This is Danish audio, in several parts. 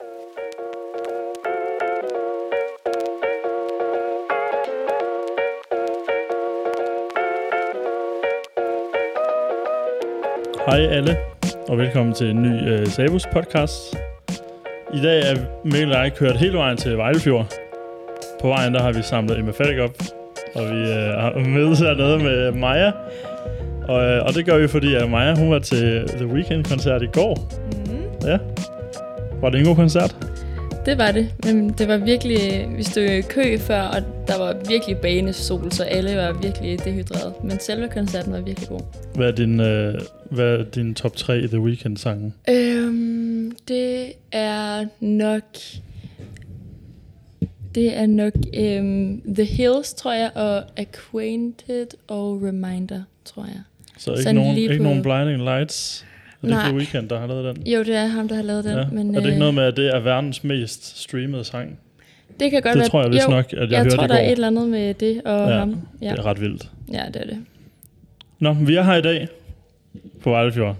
Hej alle, og velkommen til en ny øh, Sabus podcast. I dag er Mikkel og jeg kørt hele vejen til Vejlefjord. På vejen der har vi samlet Emma Falk op, og vi øh, har mødt hernede med Maja. Og, øh, og det gør vi, fordi at Maja hun var til The Weekend-koncert i går. Var det en god koncert? Det var det, men det var virkelig, vi stod i kø før, og der var virkelig banesol, så alle var virkelig dehydreret. Men selve koncerten var virkelig god. Hvad er din, uh, hvad er din top 3 The Weekend-sange? Øhm, det er nok... Det er nok øhm, The Hills, tror jeg, og Acquainted og Reminder, tror jeg. Så ikke, Sådan nogen, ikke nogen Blinding Lights? Er det ikke Nej. The Weekend, der har lavet den? Jo, det er ham, der har lavet den. Ja. Men, er det ikke øh, noget med, at det er verdens mest streamede sang? Det kan godt Det være... tror jeg vist jo, nok, at jeg, jeg hørte tror, i der er et eller andet med det og Ja, ham. Ja. Det er ret vildt. ja, det er det. Nå, vi er her i dag på Vejlefjord.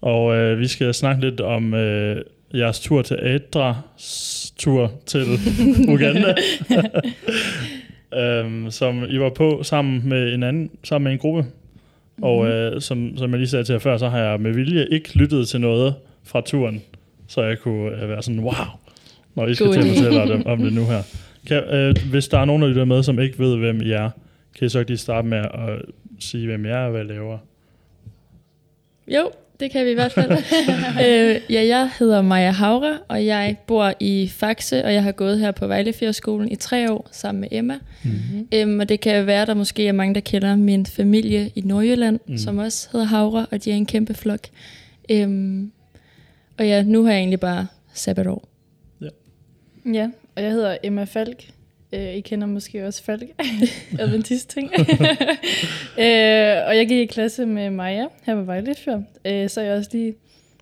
Og øh, vi skal snakke lidt om øh, jeres tur til Adras tur til Uganda. øhm, som I var på sammen med en anden, sammen med en gruppe. Og Mhm. øh, som, som jeg lige sagde til jer før, så har jeg med vilje ikke lyttet til noget fra turen, så jeg kunne øh, være sådan, wow, når I skal God til at fortælle om, om det nu her. Kan, øh, hvis der er nogen, der lytter med, som ikke ved, hvem I er, kan I så lige starte med at sige, hvem jeg er og hvad jeg laver? Jo, det kan vi i hvert fald. øh, ja, jeg hedder Maja Havre, og jeg bor i Faxe, og jeg har gået her på Vejlefjordskolen i tre år sammen med Emma. Mm. Øhm, og det kan være, der måske er mange, der kender min familie i Nordjylland, Mm. som også hedder Havre, og de er en kæmpe flok. Øhm, og ja, nu har jeg egentlig bare sabbatår. Ja, og jeg hedder Emma Falk. Øh, I kender måske også Falk, adventist ting. øh, og jeg gik i klasse med Maja her på Vejlefjord. Øh, så er jeg også lige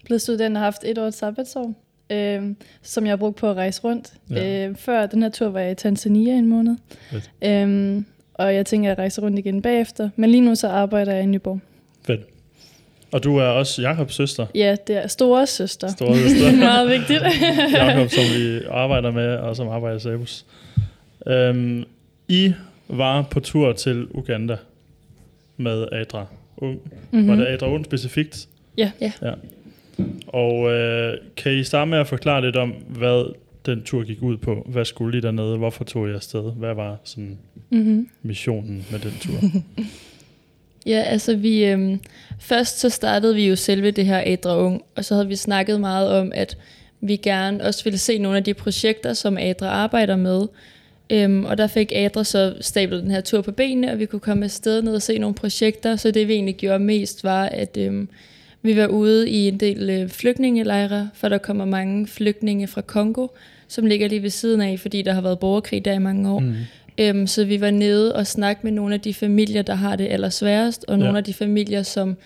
blevet student og haft et års sabbatsår, øh, som jeg har brugt på at rejse rundt. Ja. Ja. Øh, før den her tur var jeg i Tanzania en måned. Fedt. Øh, og jeg tænker at rejse rundt igen bagefter. Men lige nu så arbejder jeg i Nyborg. Fedt. Og du er også Jakobs søster. Ja, det er store søster. Store søster. Meget vigtigt. Jakob, som vi arbejder med, og som arbejder i Sabus. Øhm, I var på tur til Uganda med Adra Ung. Mm-hmm. Var det Adra Ung specifikt? Ja. Ja. ja. Og øh, kan I starte med at forklare lidt om, hvad den tur gik ud på? Hvad skulle I dernede? Hvorfor tog I afsted? Hvad var sådan mm-hmm. missionen med den tur? Ja, altså vi... Øhm, først så startede vi jo selve det her Adra Ung, og så havde vi snakket meget om, at vi gerne også ville se nogle af de projekter, som Adra arbejder med. Øhm, og der fik Adra så stablet den her tur på benene, og vi kunne komme afsted ned og se nogle projekter. Så det vi egentlig gjorde mest var, at øhm, vi var ude i en del øh, flygtningelejre, for der kommer mange flygtninge fra Kongo, som ligger lige ved siden af, fordi der har været borgerkrig der i mange år. Mm. Øhm, så vi var nede og snakke med nogle af de familier, der har det allersværest, og Ja. nogle af de familier, som,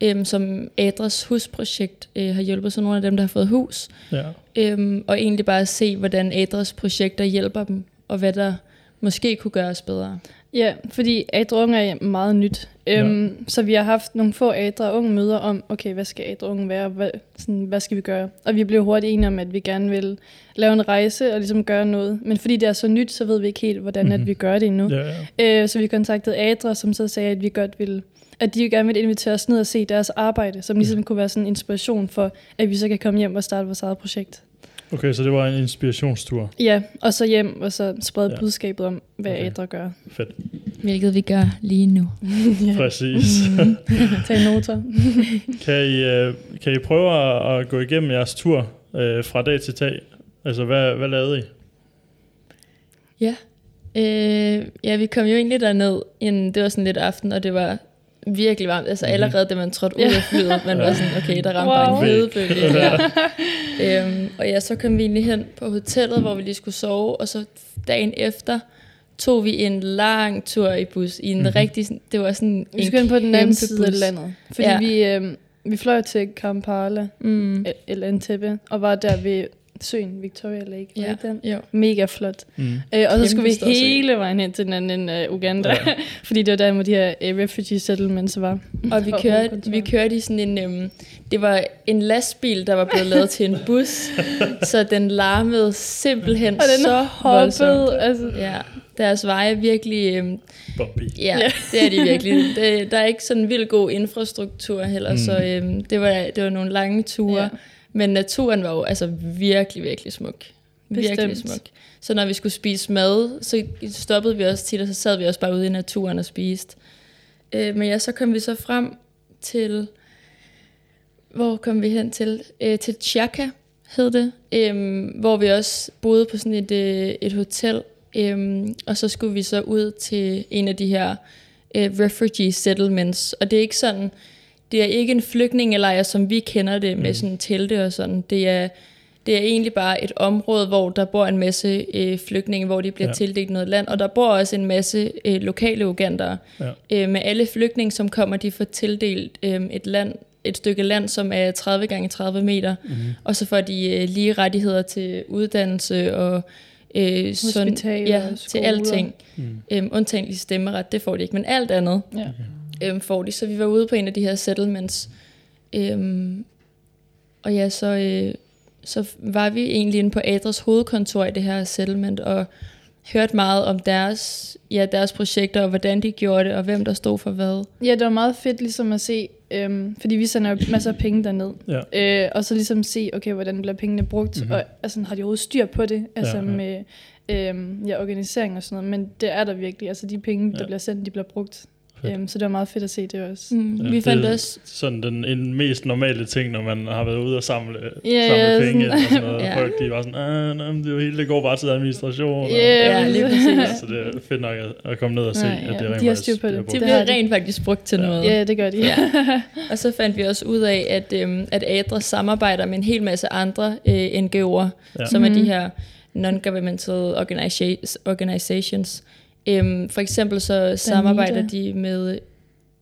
øhm, som Adras husprojekt øh, har hjulpet, så nogle af dem, der har fået hus. Ja. Øhm, og egentlig bare se, hvordan Adras projekter hjælper dem, og hvad der måske kunne gøres bedre. Ja, fordi Adra Ung er meget nyt. Øhm, ja. Så vi har haft nogle få Adra Ung møder om, okay, hvad skal Adra Ung være? Hvad, sådan, hvad skal vi gøre? Og vi blev hurtigt enige om, at vi gerne vil lave en rejse og ligesom gøre noget. Men fordi det er så nyt, så ved vi ikke helt, hvordan Mhm. mm-hmm. at vi gør det endnu. Ja, ja. Øh, så vi kontaktede Adra, som så sagde, at vi godt ville at de gerne ville invitere os ned og se deres arbejde, som ligesom kunne være sådan en inspiration for, at vi så kan komme hjem og starte vores eget projekt. Okay, så det var en inspirationstur. Ja, og så hjem og så sprede Ja. budskabet om, hvad Okay. Adra gør. Fedt. Hvilket vi gør lige nu. ja. Præcis. Tag noter. Kan I, øh, kan I prøve at, at gå igennem jeres tur øh, fra dag til dag? Altså, hvad, hvad lavede I? Ja. Øh, ja, vi kom jo egentlig derned, inden det var sådan lidt aften, og det var virkelig varmt. Altså Mhm. allerede, da man trådte ud af flyet, man var sådan, okay, der ramte Wow. bare en Væk. fedebølge her. øhm, og ja, så kom vi egentlig hen på hotellet, hvor vi lige skulle sove, og så dagen efter tog vi en lang tur i bus, i en Mhm. mm-hmm. rigtig, det var sådan Vi en skulle ind på den anden side af landet. Fordi Ja. vi, øh, vi fløj til Kampala, Mm. el- eller Entebbe, og var der ved søen, Victoria Lake. Ja, den? jo. Mega flot. Mm. Øh, og så skulle vi hele vejen hen til den anden ende af Uganda, Ja. fordi det var der, hvor de her uh, refugee settlements var. Og vi kørte, vi kørte i sådan en, øhm, det var en lastbil, der var blevet lavet til en bus, så den larmede simpelthen Og den så voldsomt. hoppede, altså, Ja, deres veje er virkelig, øhm, Bobby. ja, Ja. det er de virkelig. Det, der er ikke sådan vildt god infrastruktur heller, Mm. mm. så øhm, det, var, det var nogle lange ture. Ja. Men naturen var jo altså virkelig, virkelig smuk. Virkelig Bestemt. smuk. Så når vi skulle spise mad, så stoppede vi også tit, og så sad vi også bare ude i naturen og spiste. Øh, men ja, så kom vi så frem til, hvor kom vi hen til? Øh, til Chaka hed det, øh, hvor vi også boede på sådan et, øh, et hotel, øh, og så skulle vi så ud til en af de her øh, refugee settlements, og det er ikke sådan, det er ikke en flygtningelejr, som vi kender det, med Mm. sådan telte og sådan. Det er, det er egentlig bare et område, hvor der bor en masse øh, flygtninge, hvor de bliver Ja. tildelt noget land, og der bor også en masse øh, lokale ugandere. Ja. Øh, med alle flygtninge, som kommer, de får tildelt øh, et land, et stykke land, som er 30 gange 30 meter, Mm. og så får de øh, lige rettigheder til uddannelse og øh, sådan, Hospitaler, ja, til alting. Mm. Øhm, undtagen lige stemmeret, det får de ikke, men alt andet ja. Øhm, får de. Så vi var ude på en af de her settlements. Øhm, og ja, så, øh, så var vi egentlig inde på Adres hovedkontor i det her settlement, og hørte meget om deres, ja, deres projekter, og hvordan de gjorde det, og hvem der stod for hvad. ja, det var meget fedt ligesom at se, øhm, fordi vi sender jo masser af penge derned, Ja. øh, og så ligesom se, okay, hvordan bliver pengene brugt, Mhm. mm-hmm. og altså, har de overhovedet styr på det, altså Ja, ja, ja. ja. med øhm, ja, organisering og sådan noget, men det er der virkelig, altså de penge, der Ja. bliver sendt, de bliver brugt. Øhm, så det var meget fedt at se det også. Mm, Ja, vi det fandt er også, Sådan den en mest normale ting, når man har været ude og samle, Ja, samle ja, penge sådan- ind og sådan noget. Ja. Folk de var sådan, ah, nej, det, er jo hele, det går bare til administration. og- Ja, lige præcis. Så det er fedt nok at, at komme ned og se, Nej, at ja, det rent de har styr på det. bliver det. Det de. rent faktisk brugt til Ja. noget. Ja, det gør de. Ja. Og så fandt vi også ud af, at, øhm, at ADRA samarbejder med en hel masse andre øh, NGO'er, Ja. som er de Mhm. her non-governmental organizations. Øhm, for eksempel så samarbejder de med,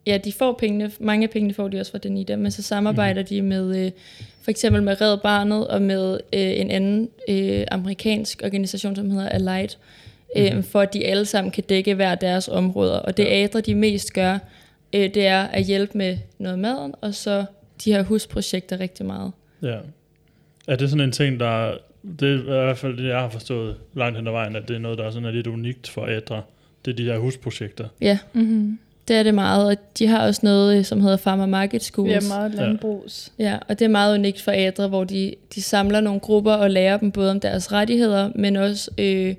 ja, de får pengene, mange af pengene får de også fra Danida, men så samarbejder de med, øh, for eksempel med Red Barnet og med øh, en anden øh, amerikansk organisation, som hedder Allied, øh, for at de alle sammen kan dække hver deres områder. Og det Ja. ADRA de mest gør, øh, det er at hjælpe med noget maden, og så de her husprojekter rigtig meget. Ja. Er det sådan en ting, der... Det er i hvert fald det, jeg har forstået langt hen ad vejen, at det er noget, der er sådan er lidt unikt for Adra. Det er de her husprojekter. Ja, Mm-hmm. det er det meget, og de har også noget, øh, som hedder Farmer Market Schools. Er meget landbrugs. Ja, og det er meget unikt for ADRA, hvor de, de samler nogle grupper og lærer dem både om deres rettigheder, men også øh,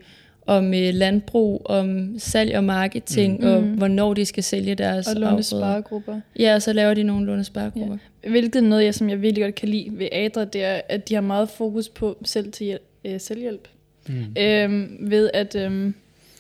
om øh, landbrug, om salg og marketing, Mm. og Mm. hvornår de skal sælge deres Og lånesparegrupper. Ja, og så laver de nogle lånesparegrupper. Hvilket noget, jeg, som jeg virkelig godt kan lide ved Adra, det er, at de har meget fokus på selv til hjælp, øh, selvhjælp. Mm. Øhm, ved at øhm,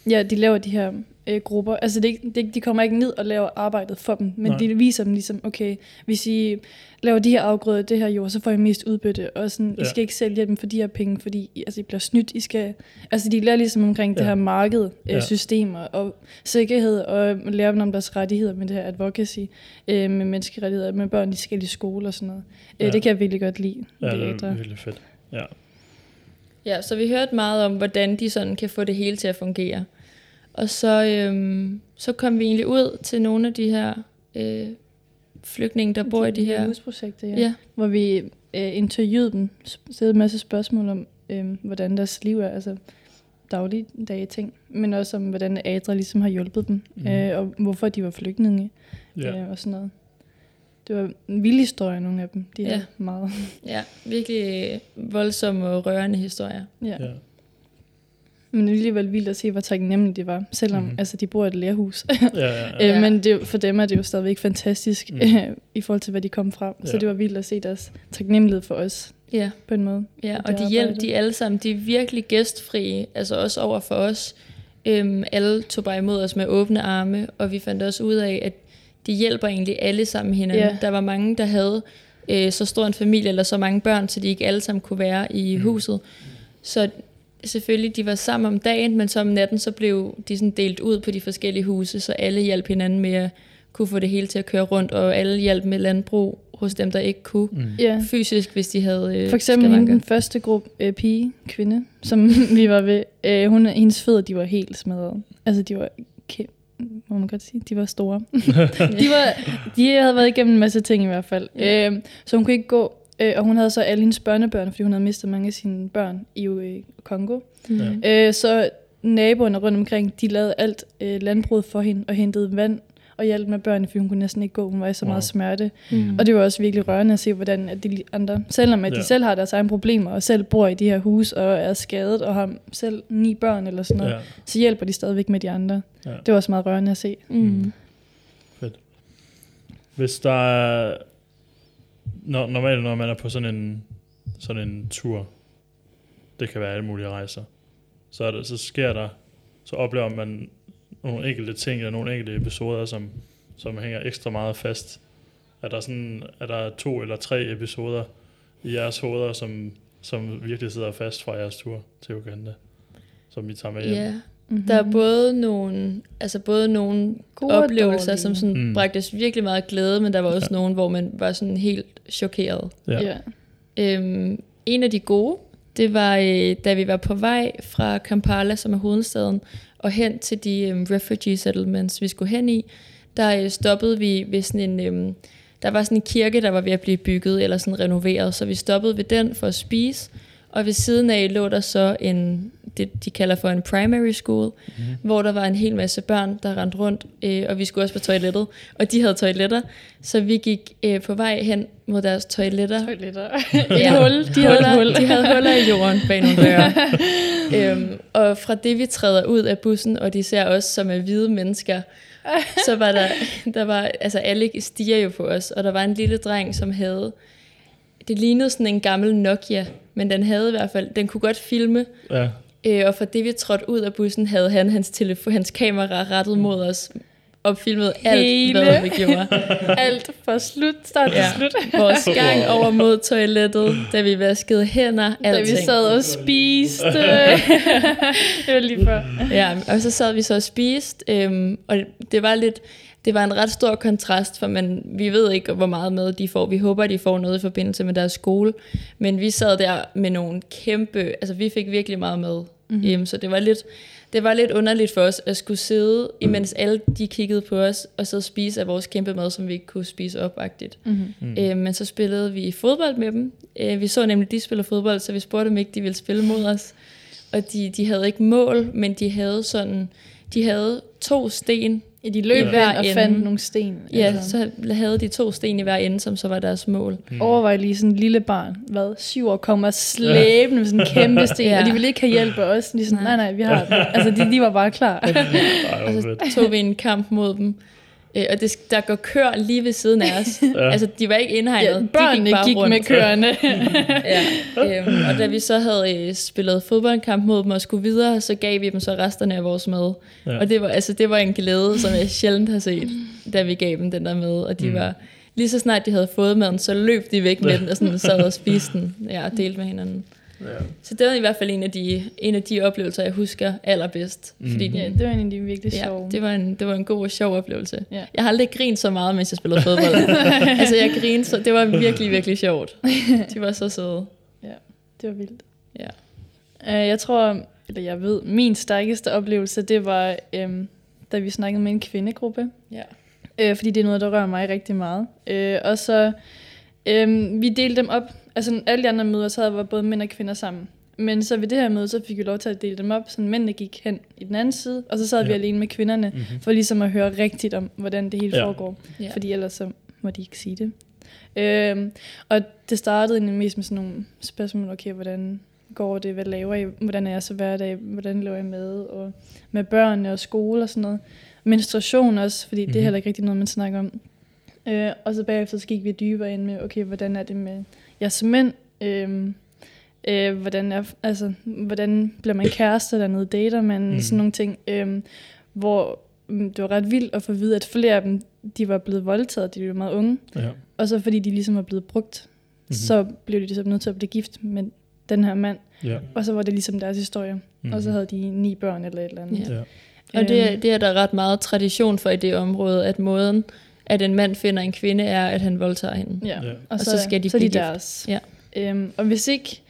ja, de laver de her øh, grupper. Altså det, det, de kommer ikke ned og laver arbejdet for dem, men Nej. de viser dem ligesom, okay, hvis I laver de her afgrøder, det her jord, så får I mest udbytte. Og sådan, Ja. I skal ikke sælge dem for de her penge, fordi I, altså, I bliver snydt. I skal, altså de lærer ligesom omkring ja. det her marked, øh, Ja. systemer og sikkerhed, og lærer dem om deres rettigheder med det her advocacy, øh, med menneskerettigheder, med børn, de skal i skole og sådan noget. Øh, Ja. Det kan jeg virkelig godt lide Ja, det er virkelig fedt. Ja. Ja, så vi hørte meget om, hvordan de sådan kan få det hele til at fungere. Og så, øhm, så kom vi egentlig ud til nogle af de her øh, flygtninge, der bor i de her... husprojekter, ja. Ja, hvor vi øh, interviewede dem, stillede en masse spørgsmål om, øh, hvordan deres liv er, altså dagligdage ting, men også om, hvordan Adra ligesom har hjulpet dem, mm. øh, og hvorfor de var flygtninge Ja. øh, og sådan noget. Det var en vild historie, nogle af dem. De er Ja. meget. ja, virkelig voldsomme og rørende historier. ja. ja. Men det er alligevel vildt at se, hvor taknemmelige de var, selvom mm. altså, de bor i et lærhus. Ja, ja, ja. Øh. Men det, for dem er det jo stadigvæk fantastisk, Mm. mm. i forhold til, hvad de kom frem. Så Ja. det var vildt at se deres taknemmelighed for os, Ja, på en måde. ja Og de hjælp, de alle sammen, de er virkelig gæstfrie, altså også over for os. Øhm, alle tog bare imod os med åbne arme, og vi fandt også ud af, at de hjælper egentlig alle sammen hinanden. Ja. Der var mange, der havde øh, så stor en familie, eller så mange børn, så de ikke alle sammen kunne være i Mm. huset. Så selvfølgelig, de var sammen om dagen, men så om natten, så blev de sådan delt ud på de forskellige huse, så alle hjalp hinanden med at kunne få det hele til at køre rundt, og alle hjalp med landbrug, hos dem, der ikke kunne. Mm. Ja. Fysisk, hvis de havde øh, For eksempel hende, den første gruppe øh, pige, kvinde, som vi var ved, øh, hun, hendes fødder, de var helt smadret. Altså, de var kæmpe, må man godt sige, de var store. de, var, de havde været igennem en masse ting i hvert fald. Ja. Øh, så hun kunne ikke gå, øh, og hun havde så alle hendes børnebørn, fordi hun havde mistet mange af sine børn i øh, Kongo. Mm. Øh, så naboerne rundt omkring, de lavede alt øh, landbruget for hende, og hentede vand og hjalp med børnene, fordi hun kunne næsten ikke gå, hun var i så Wow. meget smerte. Mm. Og det var også virkelig rørende at se, hvordan at de andre, selvom at de Ja. selv har deres egne problemer, og selv bor i de her hus, og er skadet, og har selv ni børn eller sådan noget, Ja. så hjælper de stadigvæk med de andre. Ja. Det var også meget rørende at se. Mm. Hvis der er... Når, normalt, når man er på sådan en, sådan en tur, det kan være alle mulige rejser, så, er det, så sker der, så oplever man nogle enkelte ting, eller nogle enkelte episoder, som, som hænger ekstra meget fast. Er der, sådan, er der to eller tre episoder i jeres hoveder, som, som virkelig sidder fast fra jeres tur til Uganda, som I tager med hjem? Ja, Mm-hmm. der er både nogle, altså både nogle Gode oplevelser, dårlige. som sådan Mm. bragte os virkelig meget glæde, men der var også ja. nogle, hvor man var sådan helt chokeret. Ja. Ja. Øhm, en af de gode, det var, øh, da vi var på vej fra Kampala, som er hovedstaden, og hen til de øhm, refugee settlements, vi skulle hen i, der øh, stoppede vi ved sådan en... Øhm, der var sådan en kirke, der var ved at blive bygget eller sådan renoveret, så vi stoppede ved den for at spise, og ved siden af lå der så en, det de kalder for en primary school, mm. hvor der var en hel masse børn, der rendte rundt, øh, og vi skulle også på toilettet, og de havde toiletter, så vi gik øh, på vej hen mod deres toiletter, Toiletter. Ja. Hul. De havde et hul. de havde huller i jorden bag nogle døre. øhm, og fra det, vi træder ud af bussen, og de ser os som er hvide mennesker, så var der, der var, altså alle stiger jo på os, og der var en lille dreng, som havde, det lignede sådan en gammel Nokia, men den havde i hvert fald, den kunne godt filme, Ja. øh, og fra det, vi trådte ud af bussen, havde han hans, telefon, hans kamera rettet mod os, og filmede alt, Hele. hvad vi gjorde. Alt fra slut, start til Ja. slut. Vores gang over mod toilettet, da vi vaskede hænder, Da alting. vi sad og spiste. det var lige før. Ja, og så sad vi så og spiste, øhm, og det var lidt, det var en ret stor kontrast, for man, vi ved ikke, hvor meget med de får. Vi håber, de får noget i forbindelse med deres skole, men vi sad der med nogle kæmpe, altså vi fik virkelig meget med, mm-hmm. så det var lidt, det var lidt underligt for os at skulle sidde, imens alle de kiggede på os, og så spise af vores kæmpe mad, som vi ikke kunne spise opagtigt. Mm-hmm. Mm. Øh, men så spillede vi fodbold med dem. Øh, vi så nemlig, at de spiller fodbold, så vi spurgte dem ikke, de ville spille mod os. Og de, de havde ikke mål, men de havde sådan, de havde to sten. Ja, de løb. Hver og ende. fandt nogle sten. Ja, Altså. så havde de to sten i hver ende, som så var deres mål. Mm. Overvej lige sådan en lille barn, hvad, syv år, kommer slæbende med sådan en kæmpe sten, Ja. og de ville ikke have hjælp af os. De sådan, Nej. nej, nej, vi har den. Altså, de, de var bare klar. Og så tog vi en kamp mod dem. Øh, og det, der går kør lige ved siden af os. Ja. Altså, de var ikke indhegnet. Ja, de børnene bare gik, rundt. med kørende. ja. øhm, og da vi så havde øh, spillet fodboldkamp mod dem og skulle videre, så gav vi dem så resterne af vores mad. Ja. Og det var, altså, det var en glæde, som jeg sjældent har set, da vi gav dem den der mad. Og de Mm. mm. var, lige så snart de havde fået maden, så løb de væk med den og sådan, sad og spiste den ja, og delte med hinanden. Ja. Så det var i hvert fald en af de, en af de oplevelser, jeg husker allerbedst. Mm. Fordi ja, det var en af de virkelig ja, sjove. det, var en, det var en god og sjov oplevelse. Ja. Jeg har aldrig grint så meget, mens jeg spillede fodbold. altså jeg grinede, så det var virkelig, virkelig sjovt. De var så søde. Det var vildt. Ja. Uh, jeg tror, eller jeg ved, min stærkeste oplevelse, det var, um, da vi snakkede med en kvindegruppe. Ja. Uh, fordi det er noget, der rører mig rigtig meget. Uh, og så, um, vi delte dem op. Altså alle de andre møder, så havde var både mænd og kvinder sammen. Men så ved det her møde, så fik vi lov til at dele dem op, så mændene gik hen i den anden side, og så sad ja. vi alene med kvinderne, Mm-hmm. for ligesom at høre rigtigt om, hvordan det hele Ja. ja. foregår. Ja. Fordi ellers så må de ikke sige det. Øhm, og det startede egentlig mest med sådan nogle spørgsmål, okay, hvordan går det, hvad laver I, hvordan er jeg så hverdag, hvordan laver jeg med, og med børnene og skole og sådan noget. Menstruation også, fordi mm-hmm. det er Mhm. heller ikke rigtig noget, man snakker om. Øh, og så bagefter så gik vi dybere ind med, okay, hvordan er det med jeres mænd, øhm, øh, hvordan, er, altså, hvordan bliver man kæreste dernede, dater man, Mhm. mm. sådan nogle ting, øhm, hvor mm, det var ret vildt at få at vide, at flere af dem, de var blevet voldtaget, de var meget unge, Ja. og så fordi de ligesom var blevet brugt, Mhm. mm-hmm. så blev de ligesom nødt til at blive gift med den her mand, Ja. og så var det ligesom deres historie, mm-hmm. og så havde de ni børn eller et eller andet. Ja. Ja. Og det, er- Øhm. det er der ret meget tradition for i det område, at måden, at en mand finder en kvinde, er, at han voldtager hende. Ja. Ja. Og, Og så, så skal de så de blive gift. deres. Ja. Øhm, og hvis ikke,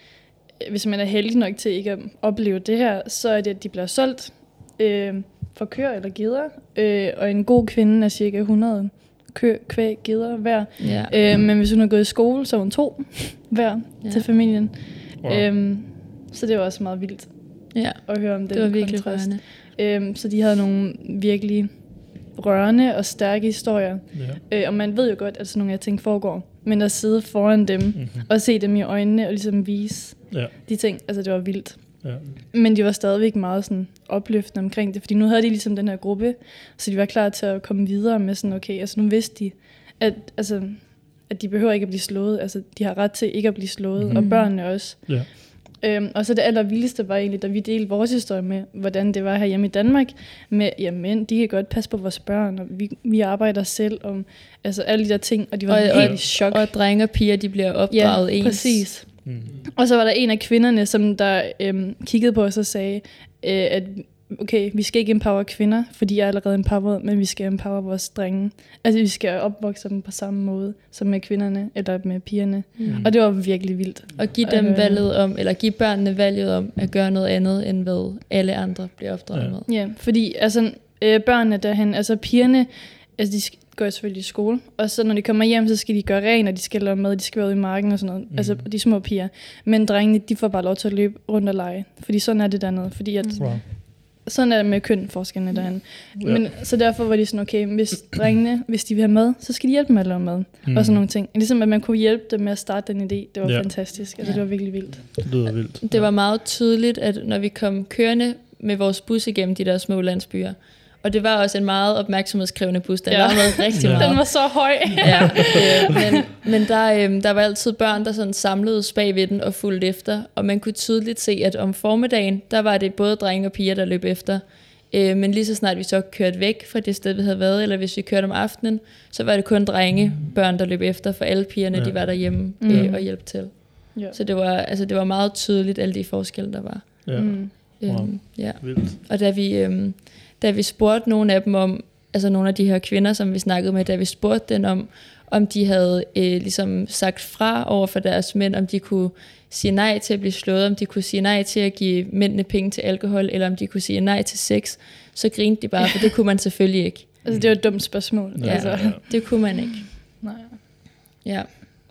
hvis man er heldig nok til ikke at opleve det her, så er det, at de bliver solgt øh, for køer eller geder, øh, og en god kvinde er cirka 100 kø, kvæg, geder hver. Ja. Øh, men hvis hun har gået i skole, så er hun to hver Ja. til familien. Wow. Wow. Øhm, så det var også meget vildt ja, at høre om den det var virkelig kontrast. rørende. Øhm, så de havde nogle virkelig rørende og stærke historier. Ja. Øh, og man ved jo godt, at sådan nogle af ting foregår. Men at sidde foran dem Mm-hmm. og se dem i øjnene og ligesom vise Ja. de ting, altså det var vildt. Ja. Men de var stadigvæk meget sådan opløftende omkring det, fordi nu havde de ligesom den her gruppe, så de var klar til at komme videre med sådan, okay, altså nu vidste de, at, altså, at de behøver ikke at blive slået, altså de har ret til ikke at blive slået, Mhm. mm. og børnene også. Ja. Øhm, og så det allervildeste var egentlig, da vi delte vores historie med, hvordan det var her hjemme i Danmark, med, jamen, de kan godt passe på vores børn, og vi, vi arbejder selv om, altså alle de der ting, og de var og- helt i chok. Og drenge og piger, de bliver opdraget ja, ens. præcis. Mm. Og så var der en af kvinderne, som der øhm, kiggede på os og sagde, øh, at okay, vi skal ikke empower kvinder, for de er allerede empowered, men vi skal empower vores drenge. Altså vi skal opvokse dem på samme måde som med kvinderne, eller med pigerne. Mm. Og det var virkelig vildt. Og give dem valget om, eller give børnene valget om at gøre noget andet, end hvad alle andre bliver opdraget Ja. med. Ja, fordi altså, øh, børnene derhen, altså pigerne, altså de går selvfølgelig i skole, og så når de kommer hjem, så skal de gøre rent, og de skal lave mad, de skal være ude i marken og sådan noget. Mhm. Mm. Altså de små piger. Men drengene, de får bare lov til at løbe rundt og lege, fordi sådan er det dernede. Fordi at, Wow. Sådan er det med kønforskellene derhen. Ja. Men så derfor var de sådan, okay, hvis drengene, hvis de vil have mad, så skal de hjælpe med at lave mad. Mm. Og sådan nogle ting. Ligesom at man kunne hjælpe dem med at starte den idé. Det var ja. fantastisk. Altså Ja. det var virkelig vildt. Det lyder vildt. Det var meget tydeligt, at når vi kom kørende med vores bus igennem de der små landsbyer, og det var også en meget opmærksomhedskrævende bus, den Ja. larmede rigtig Ja. meget. Den var så høj. ja, øh, men, men der, øh, der var altid børn, der sådan samledes bag ved den og fulgte efter, og man kunne tydeligt se, at om formiddagen, der var det både drenge og piger, der løb efter. Øh, men lige så snart vi så kørte væk fra det sted, vi havde været, eller hvis vi kørte om aftenen, så var det kun drenge, børn, der løb efter, for alle pigerne, Ja. de var derhjemme Mm. øh, og hjalp til. Ja. Så det var, altså, det var meget tydeligt, alle de forskelle, der var. Ja. Mm. Wow. Øhm, ja. Vildt. Og da vi, øhm, da vi spurgte nogle af dem om, altså nogle af de her kvinder, som vi snakkede med, da vi spurgte dem om, om de havde øh, ligesom sagt fra over for deres mænd, om de kunne sige nej til at blive slået, om de kunne sige nej til at give mændene penge til alkohol, eller om de kunne sige nej til sex, så grinte de bare, for det kunne man selvfølgelig ikke. Altså det var et dumt spørgsmål. Ja. Altså, Ja. Det kunne man ikke. nej. Ja,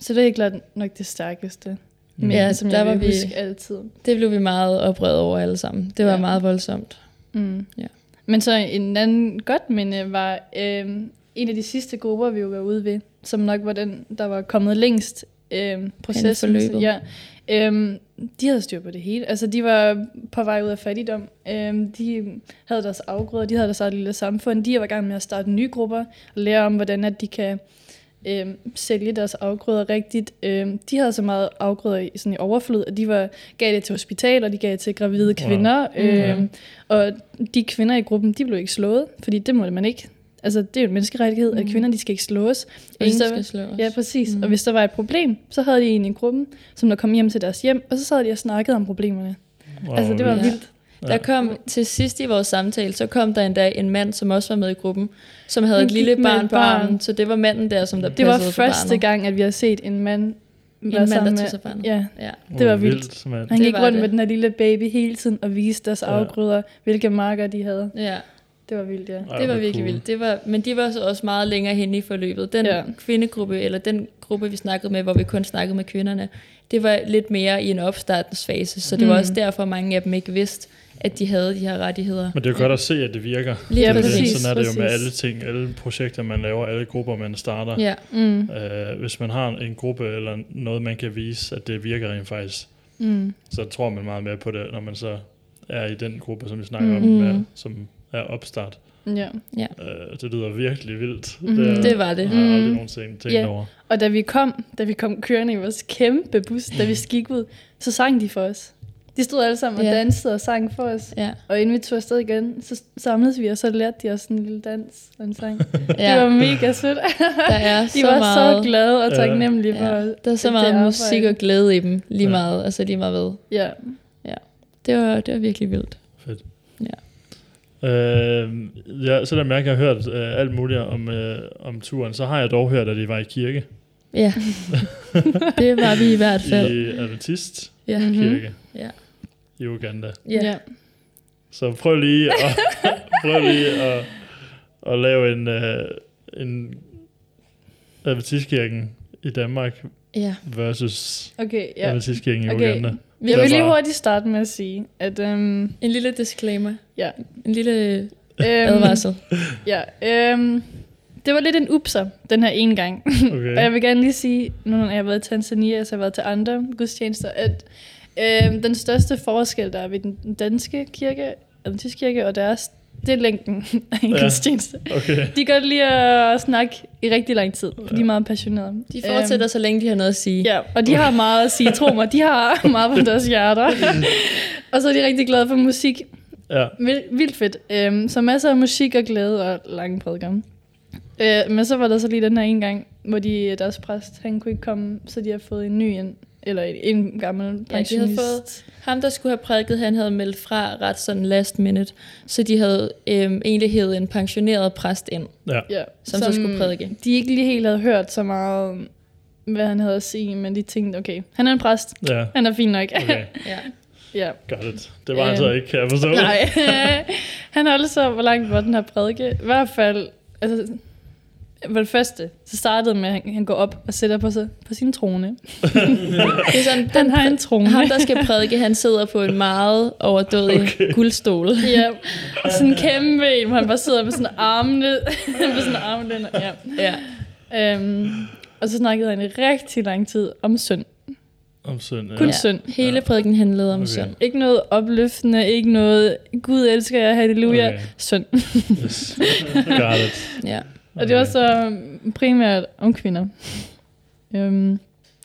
Så det er klart nok det stærkeste. Men, Ja, som der jeg var vi- huske altid. det blev vi meget oprevet over alle sammen. Det var ja. meget voldsomt. Mm. Ja. Men så en anden godt minde var øh, en af de sidste grupper, vi var ude ved, som nok var den, der var kommet længst øh, processen. forløbet. Ja. Øh, de havde styr på det hele. Altså, de var på vej ud af fattigdom. Øh, de havde deres afgrøder, de havde deres eget lille samfund. De var i gang med at starte nye grupper og lære om, hvordan at de kan øh, sælge deres afgrøder rigtigt. Øh, de havde så meget afgrøder i, sådan i overflod, at de var, gav det til hospitaler, de gav det til gravide Wow. kvinder. Øh, Mm. Og de kvinder i gruppen, de blev ikke slået, fordi det må man ikke. Altså, det er jo en menneskerettighed, mm. at kvinder, de skal ikke slås. Ingen der skal var- slå os. Ja, præcis. Mm. Og hvis der var et problem, så havde de en i gruppen, som der kom hjem til deres hjem, og så sad de og snakkede om problemerne. Wow, altså, det var vildt. Der kom til sidst i vores samtale, så kom der endda en mand, som også var med i gruppen, som havde et lille barn på barn. armen, så det var manden der, som der Det var første barnet. gang, at vi har set en mand En mand, der med... tog sig barnet. Ja, Ja. det var vildt. mand. han gik rundt det. med den her lille baby hele tiden og viste deres Ja. afgrøder, hvilke marker de havde. ja, Det var vildt, ja. Ej, det var virkelig cool. vildt. Det var, men de var så også meget længere henne i forløbet. Den Ja. ja. kvindegruppe, eller den gruppe, vi snakkede med, hvor vi kun snakkede med kvinderne, det var lidt mere i en opstartensfase, så det Mm. var også derfor, mange af dem ikke vidste, at de havde de her rettigheder. Men det er jo godt at se, at det virker. Lige Ja, Det er det. præcis, Sådan er det jo med præcis. alle ting, alle projekter, man laver, alle grupper, man starter. Ja, Mm. Øh, hvis man har en gruppe eller noget, man kan vise, at det virker rent faktisk, Mm. så tror man meget mere på det, når man så er i den gruppe, som vi snakker om, Mhm. med, som er opstart. Ja. Øh, det lyder virkelig vildt. Mhm. er- Det var det. har jeg aldrig Mhm. nogensinde tænkt Ja. over. Og da vi kom, da vi kom kørende i vores kæmpe bus, da vi gik ud, så sang de for os. De stod alle sammen og Ja. dansede og sang for os. Ja. Og inden vi tog afsted igen, så samledes vi, og så lærte de os sådan en lille dans og en sang. ja. Det var mega sødt. der er De så var meget, så glade og Ja. taknemmelige for Ja, os. der er så meget arbejde. musik og glæde i dem, lige Ja. meget, altså lige meget ved. Ja. Det var, det var virkelig vildt. Fedt. Ja. Øh, ja, selvom jeg ikke har hørt øh, alt muligt om, øh, om turen, så har jeg dog hørt, at I var i kirke. Ja, det var vi i hvert fald. I Adventist Ja. Kirke Ja. I Uganda. Ja. Så prøv lige at, prøv lige at, at lave en, øh, en Adventistkirken i Danmark ja. versus Okay, ja. Adventistkirken i Okay. Uganda. Vi Jeg vil lige hurtigt starte med at sige, at... Øhm, En lille disclaimer. ja. En lille Øhm, advarsel. Ja, øhm, det var lidt en upser, den her ene gang. Okay. Og jeg vil gerne lige sige, nu når jeg har været i Tanzania, så har jeg været til andre gudstjenester, at øhm, den største forskel, der er ved den danske kirke, Adventistkirke og deres, det er længden af en Ja. Okay. De kan godt lide at snakke i rigtig lang tid, for de er meget passionerede. De fortsætter, så længe de har noget at sige. Ja, og de har meget at sige, tro mig, de har meget på deres hjerter. og så er de rigtig glade for musik. Ja. Vil- Vildt fedt. Øhm, så masser af musik og glæde og lange prædiker. Øh, men så var der så lige den her en gang, hvor de, deres præst, han kunne ikke komme, så de har fået en ny en, eller en, en gammel Ja, de pensionist. havde fået, ham, der skulle have prædiket, han havde meldt fra ret sådan last minute, så de havde øhm, egentlig hævet en pensioneret præst ind, Ja. ja, som, som så skulle prædike. De ikke lige helt havde hørt så meget, om, hvad han havde at sige, men de tænkte, okay, han er en præst, Ja. han er fin nok. Okay. Ja. ja. Got it. Det var han Øhm, så ikke, kan jeg forstå. Nej, han holdt så, hvor langt var den her prædike. I hvert fald, altså, for det første, så startede med, at han, han går op og sætter på, sig, på sin trone. Det er sådan, Han den, har en trone. ham, der skal prædike, han sidder på en meget overdådig Okay. guldstol. Ja, sådan en kæmpe en, hvor han bare sidder med sådan armene, med sådan armene. Ja. Ja. Øhm, og så snakkede han i rigtig lang tid om synd. Om søn. Kun Ja. synd. Hele prædiken handlede om okay. synd. Ikke noget opløftende, ikke noget, Gud elsker jer, halleluja, Okay. synd. Yes. Got it. Ja. Og det var så primært om kvinder. Øhm,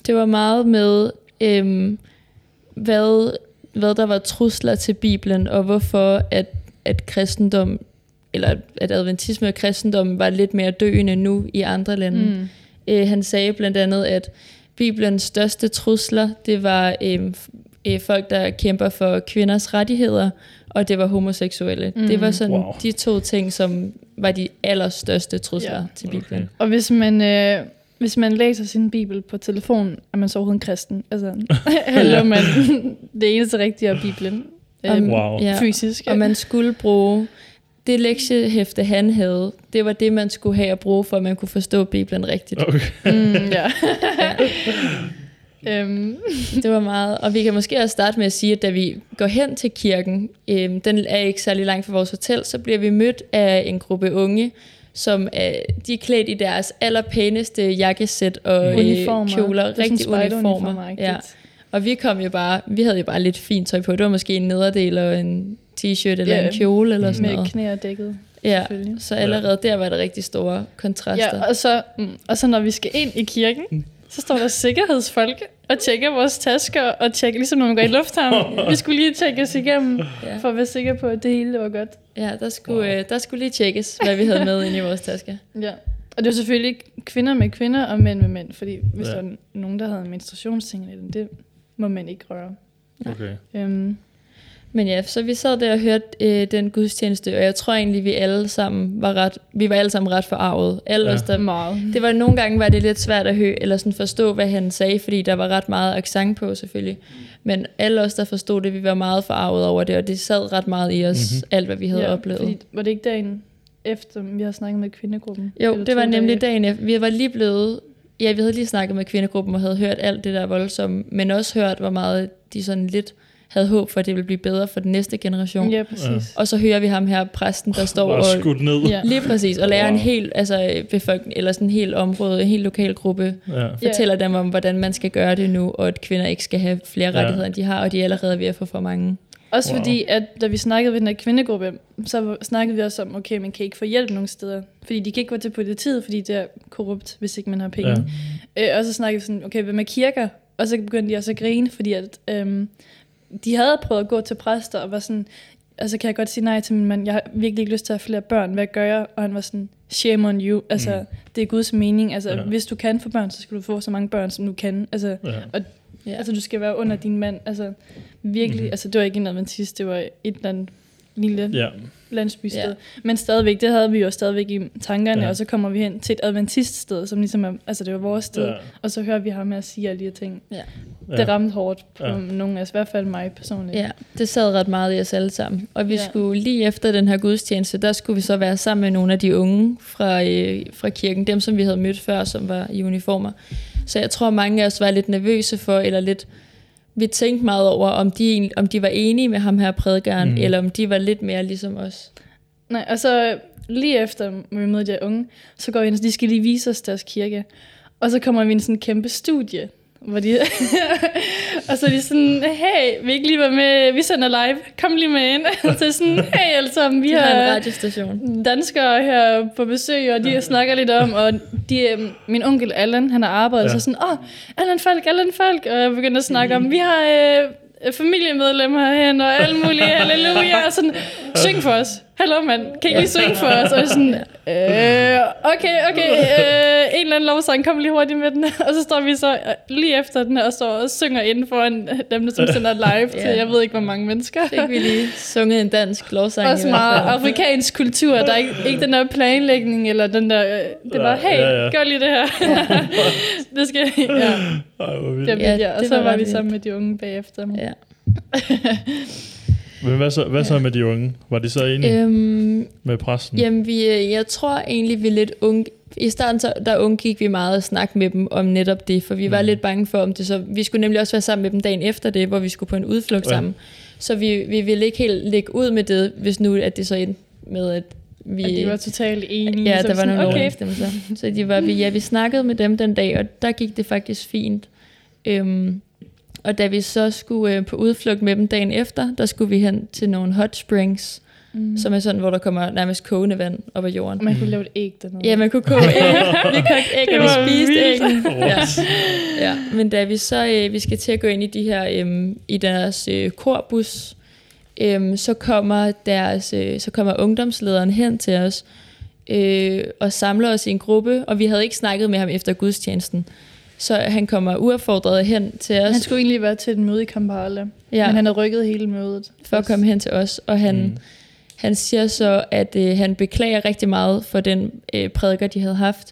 Det var meget med, øhm, hvad, hvad der var trusler til Bibelen, og hvorfor at, at kristendom, eller at adventisme og kristendom var lidt mere døende nu i andre lande. Mm. mm. Øh, han sagde blandt andet, at Bibelens største trusler, det var øh, øh, folk, der kæmper for kvinders rettigheder, og det var homoseksuelle. Mm. Mm. Det var sådan Wow. de to ting, som var de allerstørste trusler Ja. til Bibelen. Okay. Og hvis man, øh, hvis man læser sin bibel på telefonen, er man så overhovedet en kristen. Altså, eller man, det eneste rigtige er Bibelen. Om- Øh, Wow. Ja. Fysisk. Og man skulle bruge det lektiehæfte, han havde, det var det, man skulle have at bruge, for at man kunne forstå Bibelen rigtigt. Okay. Mm, ja. Ja. Øhm, Det var meget, og vi kan måske også starte med at sige, at da vi går hen til kirken, øhm, den er ikke særlig langt fra vores hotel, så bliver vi mødt af en gruppe unge, som er, de er klædt i deres allerpæneste jakkesæt og øh, uniformer. kjoler, Det er rigtig uniformer. Ja. Og vi kom jo bare, vi havde jo bare lidt fint tøj på. Det var måske en nederdel og en t-shirt eller Ja. en kjole eller sådan Med noget. knæ og dækket, Ja, så allerede der var der rigtig store kontraster. Ja, og så, mm, og så når vi skal ind i kirken, så står der sikkerhedsfolk og tjekker vores tasker og tjekker, ligesom når man går i lufthavnen. Vi skulle lige tjekke os igennem, Ja. for at være sikre på, at det hele var godt. Ja, der skulle, wow. øh, der skulle lige tjekkes, hvad vi havde med inde i vores tasker. Ja. Og det var selvfølgelig ikke kvinder med kvinder og mænd med mænd, fordi hvis Ja. der var nogen, der havde menstruationsting, det må man ikke røre. Okay. Øhm, Men ja, så vi sad der og hørte øh, den gudstjeneste, og jeg tror egentlig, vi alle sammen var ret, vi var alle sammen ret forarvet. Alle Ja. os, der, meget. det var nogle gange var det lidt svært at høre, eller sådan forstå, hvad han sagde, fordi der var ret meget accent på selvfølgelig. Men alle os, der forstod det, vi var meget forarvet over det, og det sad ret meget i os, Mhm. mm-hmm. alt hvad vi havde ja, oplevet. Fordi, var det ikke dagen efter, vi har snakket med kvindegruppen? Jo, det var nemlig dage dagen efter. Vi var lige blevet... Ja, vi havde lige snakket med kvindegruppen og havde hørt alt det der voldsomme, men også hørt, hvor meget de sådan lidt havde håb for, at det ville blive bedre for den næste generation. Ja, præcis. Og så hører vi ham her, præsten, der står og... skudt ned. Ja. Lige præcis, og lærer Wow. en hel altså, befolkning, eller sådan en hel område, en hel lokal gruppe, Ja. fortæller dem om, hvordan man skal gøre det nu, og at kvinder ikke skal have flere Ja. rettigheder, end de har, og de er allerede ved at få for mange. Også Wow. fordi, at da vi snakkede ved den her kvindegruppe, så snakkede vi også om, okay, man kan ikke få hjælp nogen steder. Fordi de kan ikke gå til politiet, fordi det er korrupt, hvis ikke man har penge. Ja. Ja. Øh, og så snakkede vi sådan, okay, hvad med kirker? Og så begyndte de også at grine, fordi at, øhm, de havde prøvet at gå til præster, og var sådan, altså kan jeg godt sige nej til min mand, jeg har virkelig ikke lyst til at have flere børn, hvad gør jeg? Og han var sådan, shame on you, altså Mm. det er Guds mening, altså Ja. hvis du kan få børn, så skal du få så mange børn, som du kan. Altså, Ja. Ja. Altså, du skal være under din mand. Altså, virkelig. Mm-hmm. Altså, det var ikke en adventist, det var et eller andet lille Ja. Landsbysted. Ja. Men stadigvæk, det havde vi jo stadigvæk i tankerne, Ja. og så kommer vi hen til et adventiststed, som ligesom er, altså det var vores sted, Ja. og så hører vi ham med at sige alle de her ting. Ja. Ja. Det ramte hårdt på Ja. nogle af os, i hvert fald mig personligt. Ja, det sad ret meget i os alle sammen. Og vi. Ja. skulle lige efter den her gudstjeneste, der skulle vi så være sammen med nogle af de unge fra, øh, fra kirken, dem som vi havde mødt før, som var i uniformer. Så jeg tror, mange af os var lidt nervøse for, eller lidt, vi tænkte meget over, om de, om de var enige med ham her prædikeren, Mm. eller om de var lidt mere ligesom os. Nej, og så lige efter vi mødte de unge, så går vi ind, de skal lige vise os deres kirke. Og så kommer vi ind i sådan en kæmpe studie, hvor de... og så er de sådan, hey, vil I ikke lige være med? Vi sender live. Kom lige med ind. og så er sådan, hey alle sammen, vi De har en radiostation. danskere her på besøg, og de snakker lidt om, og de, øhm, min onkel Allan, han har arbejdet, Ja. ja. så sådan, åh, oh, Allan Falk, Allan Falk, og jeg begyndte at snakke om, vi har øh, familiemedlemmer herhen, og alle mulige, halleluja, og sådan, syng for os. Hallo mand, kan I lige synge for os? Og jeg sådan, øh, okay, okay, øh, en eller anden lovsang, kom lige hurtigt med den. Og så står vi så øh, lige efter den her, og står og synger inden foran dem, der som sender live til, jeg ved ikke, hvor mange mennesker. Fik vi lige sunget en dansk lovsang. Også meget afrikansk kultur. Der er ikke, ikke den der planlægning, eller den der... øh, Det var, hey, ja, ja. gør lige det her. det skal... Ja, Ej, hvor vildt. Ja. Og så var var vi sammen med de unge bagefter. Ja. Men hvad så, hvad så med de unge? Var de så enige Øhm, med præsten? Jamen, vi, øh, jeg tror egentlig, vi er lidt unge... I starten, så, der undgik vi meget at snakke med dem om netop det, for vi var Mm. lidt bange for, om det så... Vi skulle nemlig også være sammen med dem dagen efter det, hvor vi skulle på en udflugt Ja. ja. sammen. Så vi, vi ville ikke helt lægge ud med det, hvis nu at det så endte med, at vi... Og de var totalt enige. ja, så der var nogle okay. overensstemmelser. Så de var, vi, ja, vi snakkede med dem den dag, og der gik det faktisk fint. Øhm, og da vi så skulle øh, på udflugt med dem dagen efter, der skulle vi hen til nogle hot springs, Mm. som er sådan, hvor der kommer nærmest kogende vand op af jorden. Og man kunne lave et æg dernede. Ja, man kunne koge æg. Vi kogte æg, Det og vi spiste æg. Ja. ja. Men da vi så øh, vi skal til at gå ind i de her øhm, i deres øh, korbus, øhm, så kommer deres øh, så kommer ungdomslederen hen til os øh, og samler os i en gruppe, og vi havde ikke snakket med ham efter gudstjenesten. Så han kommer uaffordret hen til os Han skulle egentlig være til et møde i Kampala, ja, men han havde rykket hele mødet. for at komme hen til os, og han, Mm. mm. han siger så, at øh, han beklager rigtig meget for den øh, prædiker, de havde haft,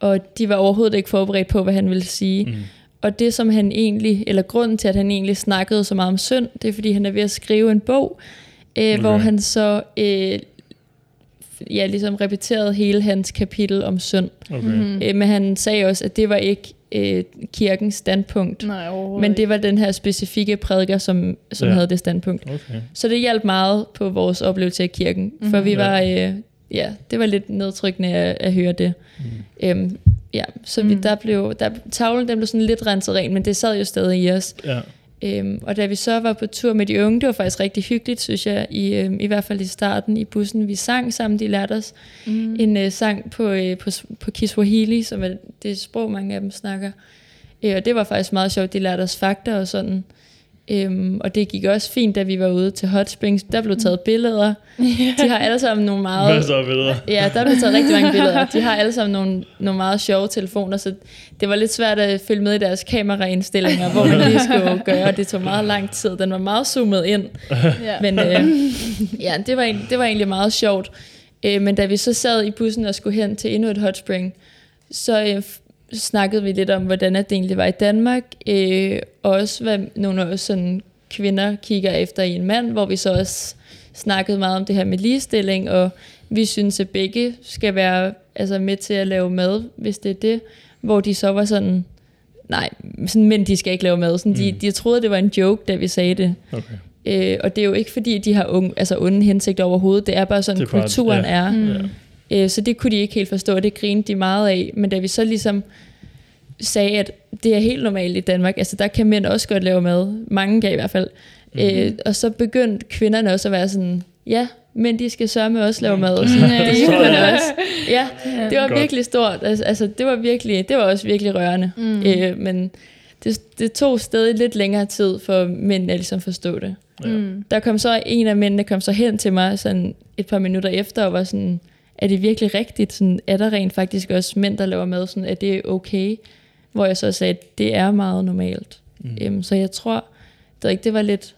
og de var overhovedet ikke forberedt på, hvad han ville sige. Mm. Og det, som han egentlig, eller grunden til, at han egentlig snakkede så meget om synd, det er, fordi han er ved at skrive en bog, øh, okay. hvor han så øh, ja, ligesom repeterede hele hans kapitel om synd. Okay. Mhm. Øh, men han sagde også, at det var ikke øh, kirkens standpunkt, Nej, men det var den her specifikke prædiker, som, som Ja. havde det standpunkt. Okay. Så det hjalp meget på vores oplevelse af kirken, mm-hmm. for Mhm. vi Ja. var, øh, ja, det var lidt nedtrykkende at, at høre det. Mm. Øhm, ja, så vi, Mm. der blev, der, tavlen den blev sådan lidt renset ren, men det sad jo stadig i os. Ja. Øhm, og da vi så var på tur med de unge, det var faktisk rigtig hyggeligt, synes jeg, i, øhm, i hvert fald i starten i bussen. Vi sang sammen, de lærte os Mm. en øh, sang på, øh, på, på Kiswahili, som er det sprog, mange af dem snakker. Øh, og det var faktisk meget sjovt, de lærte os fakta og sådan. Øhm, og det gik også fint, da vi var ude til Hot Springs. Der blev taget billeder. De har alle sammen nogle meget... Masser af billeder. Ja, der blev taget rigtig mange billeder. De har alle sammen nogle, nogle meget sjove telefoner, så det var lidt svært at følge med i deres kameraindstillinger, hvor man lige skulle gøre. Det tog meget lang tid. Den var meget zoomet ind. ja. Men øh, ja, det var, egentlig- det var egentlig meget sjovt. Øh, men da vi så sad i bussen og skulle hen til endnu et hot spring, så øh, snakkede vi lidt om, hvordan det egentlig var i Danmark. Øh, og også hvad nogle af os sådan, kvinder kigger efter i en mand, hvor vi så også snakkede meget om det her med ligestilling, og vi synes, at begge skal være altså, med til at lave mad, hvis det er det. Hvor de så var sådan, nej, sådan, men de skal ikke lave mad. Sådan, de, Mm. de troede, det var en joke, da vi sagde det. Okay. Øh, og det er jo ikke fordi, at de har unge, altså onde hensigter overhovedet. Det er bare sådan, Det er bare- kulturen ja. er. Mm. Ja. Øh, så det kunne de ikke helt forstå, og det grinede de meget af. Men da vi så ligesom sagde, at det er helt normalt i Danmark, altså der kan mænd også godt lave mad. Mange kan i hvert fald. Mhm. Mm-hmm. Øh, og så begyndte kvinderne også at være sådan, ja, men de skal sørge også lave mad. Så Ja. det man også. Ja, det var Godt. virkelig stort. Altså, det var virkelig, det var også virkelig rørende. Mm. Mm. Øh, men det, det tog stadig lidt længere tid for mændene at ligesom forstå det. Ja. Mm. Der kom så en af mændene kom så hen til mig sådan et par minutter efter og var sådan, er det virkelig rigtigt? Sådan, er der rent faktisk også mænd, der laver mad? Sådan, er det okay? Hvor jeg så sagde, at det er meget normalt. Mm. Øhm, så jeg tror, det, ikke, det var lidt